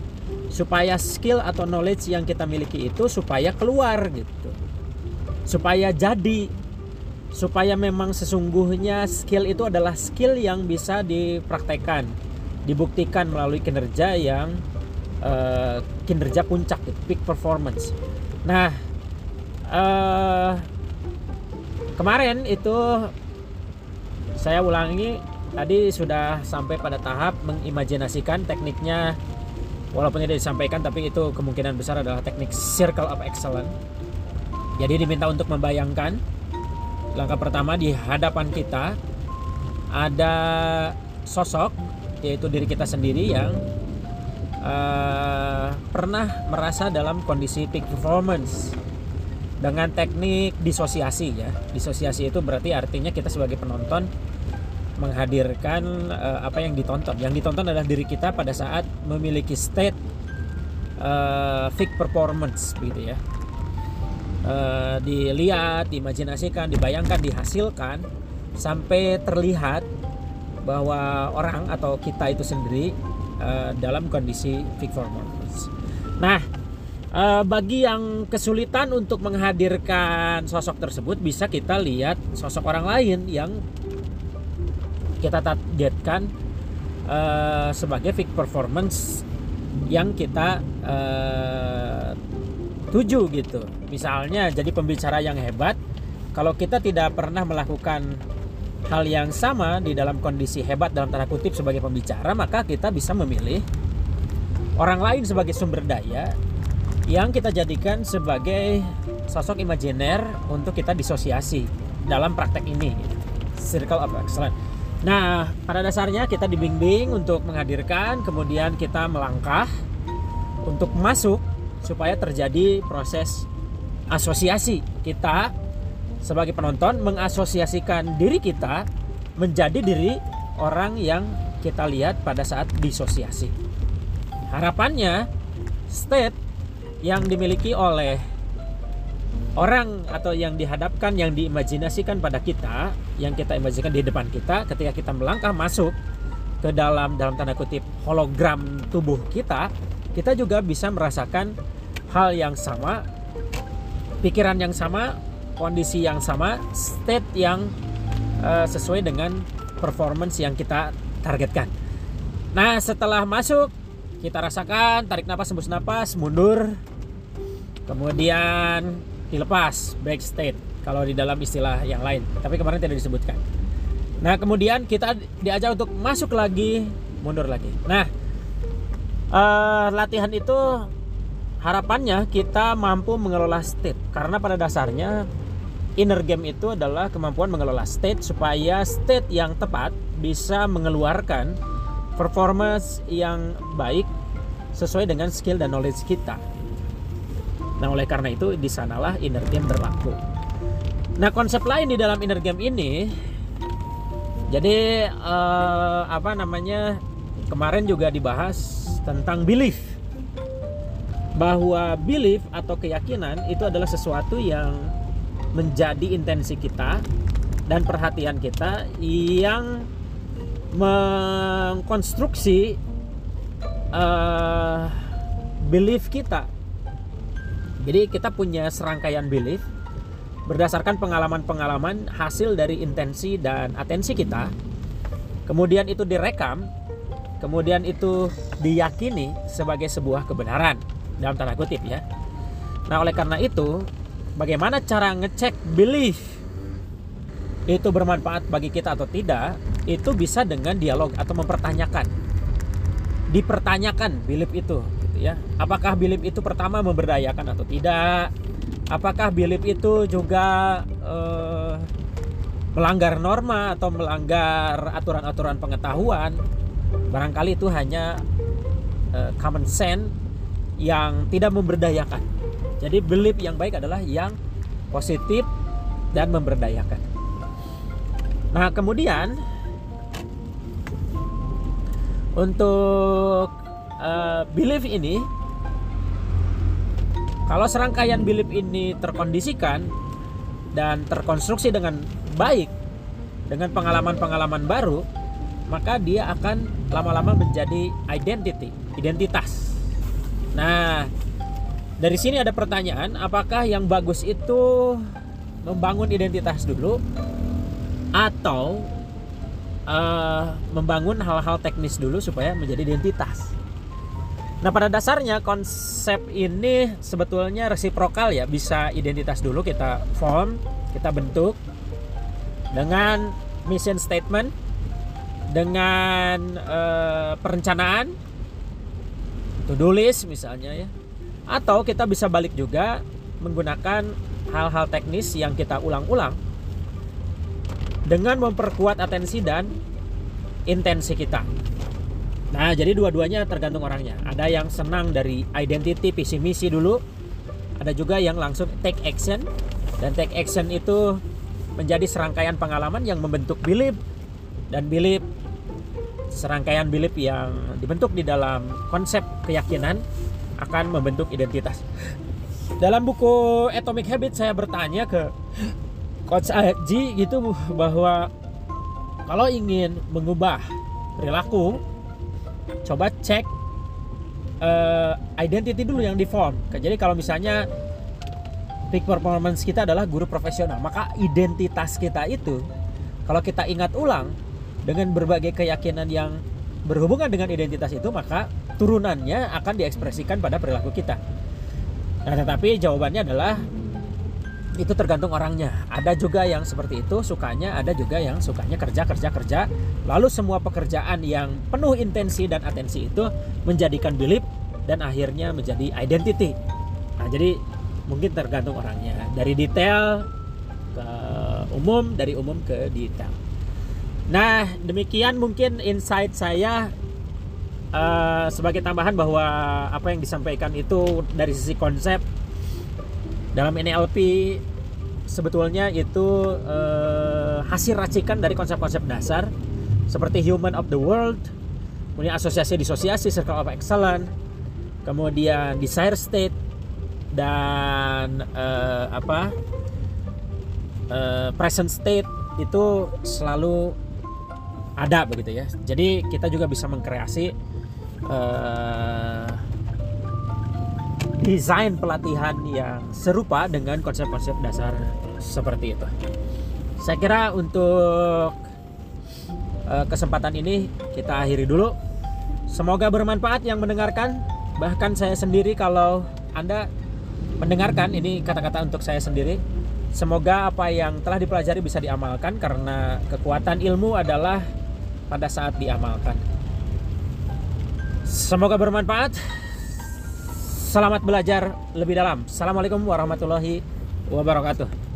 supaya skill atau knowledge yang kita miliki itu supaya keluar gitu. Supaya jadi supaya memang sesungguhnya skill itu adalah skill yang bisa dipraktekkan dibuktikan melalui kinerja yang eh, kinerja puncak peak performance. Nah eh, kemarin itu saya ulangi tadi sudah sampai pada tahap mengimajinasikan tekniknya. Walaupun tidak disampaikan tapi itu kemungkinan besar adalah teknik circle of excellence. Jadi diminta untuk membayangkan langkah pertama di hadapan kita ada sosok yaitu diri kita sendiri yang eh, pernah merasa dalam kondisi peak performance. Dengan teknik disosiasi ya. Disosiasi itu berarti artinya kita sebagai penonton menghadirkan eh, apa yang ditonton. Yang ditonton adalah diri kita pada saat memiliki state peak performance begitu ya Eh, dilihat diimajinasikan dibayangkan dihasilkan sampai terlihat bahwa orang atau kita itu sendiri eh, dalam kondisi peak performance nah Eh, bagi yang kesulitan untuk menghadirkan sosok tersebut bisa kita lihat sosok orang lain yang kita targetkan eh, sebagai peak performance yang kita eh, tuju gitu. Misalnya jadi pembicara yang hebat, kalau kita tidak pernah melakukan hal yang sama di dalam kondisi hebat dalam tanda kutip sebagai pembicara, maka kita bisa memilih orang lain sebagai sumber daya yang kita jadikan sebagai sosok imajiner untuk kita disosiasi dalam praktek ini. Circle of Excellence. Nah, pada dasarnya kita dibimbing untuk menghadirkan, kemudian kita melangkah untuk masuk supaya terjadi proses asosiasi. Kita sebagai penonton mengasosiasikan diri kita menjadi diri orang yang kita lihat pada saat disosiasi. Harapannya state yang dimiliki oleh orang atau yang dihadapkan yang diimajinasikan pada kita yang kita imajinasikan di depan kita ketika kita melangkah masuk ke dalam dalam tanda kutip hologram tubuh kita kita juga bisa merasakan hal yang sama pikiran yang sama kondisi yang sama state yang eh, sesuai dengan performance yang kita targetkan. Nah setelah masuk kita rasakan tarik napas hembus napas mundur kemudian dilepas break state kalau di dalam istilah yang lain tapi kemarin tidak disebutkan. Nah kemudian kita diajak untuk masuk lagi mundur lagi. Nah eh, latihan itu harapannya kita mampu mengelola state karena pada dasarnya inner game itu adalah kemampuan mengelola state supaya state yang tepat bisa mengeluarkan performance yang baik sesuai dengan skill dan knowledge kita. Nah, oleh karena itu di sanalah inner game berlaku. Nah, konsep lain di dalam inner game ini jadi eh, apa namanya? Kemarin juga dibahas tentang belief. Bahwa belief atau keyakinan itu adalah sesuatu yang menjadi intensi kita dan perhatian kita yang mengkonstruksi uh, belief kita. Jadi kita punya serangkaian belief berdasarkan pengalaman-pengalaman hasil dari intensi dan atensi kita. Kemudian itu direkam, kemudian itu diyakini sebagai sebuah kebenaran dalam tanda kutip ya. Nah, oleh karena itu, bagaimana cara ngecek belief itu bermanfaat bagi kita atau tidak? Itu bisa dengan dialog atau mempertanyakan dipertanyakan belief itu gitu ya. Apakah belief itu pertama memberdayakan atau tidak? Apakah belief itu juga eh, melanggar norma atau melanggar aturan-aturan pengetahuan? Barangkali itu hanya eh, common sense yang tidak memberdayakan. Jadi belief yang baik adalah yang positif dan memberdayakan. Nah, kemudian untuk uh, belief ini kalau serangkaian belief ini terkondisikan dan terkonstruksi dengan baik dengan pengalaman-pengalaman baru maka dia akan lama-lama menjadi identity identitas nah dari sini ada pertanyaan apakah yang bagus itu membangun identitas dulu atau eh, membangun hal-hal teknis dulu supaya menjadi identitas. Nah pada dasarnya konsep ini sebetulnya resiprokal ya bisa identitas dulu kita form kita bentuk dengan mission statement dengan eh, perencanaan to do list misalnya ya atau kita bisa balik juga menggunakan hal-hal teknis yang kita ulang-ulang dengan memperkuat atensi dan intensi kita. Nah, jadi dua-duanya tergantung orangnya. Ada yang senang dari identity visi misi dulu, ada juga yang langsung take action dan take action itu menjadi serangkaian pengalaman yang membentuk belief dan belief serangkaian belief yang dibentuk di dalam konsep keyakinan akan membentuk identitas. Dalam buku Atomic Habit saya bertanya ke Coach Aji gitu bahwa kalau ingin mengubah perilaku coba cek eh, identity dulu yang di form. Jadi kalau misalnya peak performance kita adalah guru profesional, maka identitas kita itu kalau kita ingat ulang dengan berbagai keyakinan yang berhubungan dengan identitas itu, maka turunannya akan diekspresikan pada perilaku kita. Nah, tetapi jawabannya adalah itu tergantung orangnya. Ada juga yang seperti itu sukanya, ada juga yang sukanya kerja kerja kerja. Lalu semua pekerjaan yang penuh intensi dan atensi itu menjadikan belief dan akhirnya menjadi identity. Nah, jadi mungkin tergantung orangnya. Dari detail ke umum, dari umum ke detail. Nah, demikian mungkin insight saya eh, sebagai tambahan bahwa apa yang disampaikan itu dari sisi konsep dalam NLP sebetulnya itu eh, hasil racikan dari konsep-konsep dasar seperti human of the world, kemudian asosiasi disosiasi, circle of excellence, kemudian desire state dan eh, apa eh, present state itu selalu ada begitu ya. Jadi kita juga bisa mengkreasi eh, desain pelatihan yang serupa dengan konsep-konsep dasar seperti itu. Saya kira untuk eh, kesempatan ini kita akhiri dulu. Semoga bermanfaat yang mendengarkan. Bahkan saya sendiri kalau Anda mendengarkan ini kata-kata untuk saya sendiri. Semoga apa yang telah dipelajari bisa diamalkan karena kekuatan ilmu adalah pada saat diamalkan. Semoga bermanfaat. Selamat belajar lebih dalam. Assalamualaikum warahmatullahi wabarakatuh.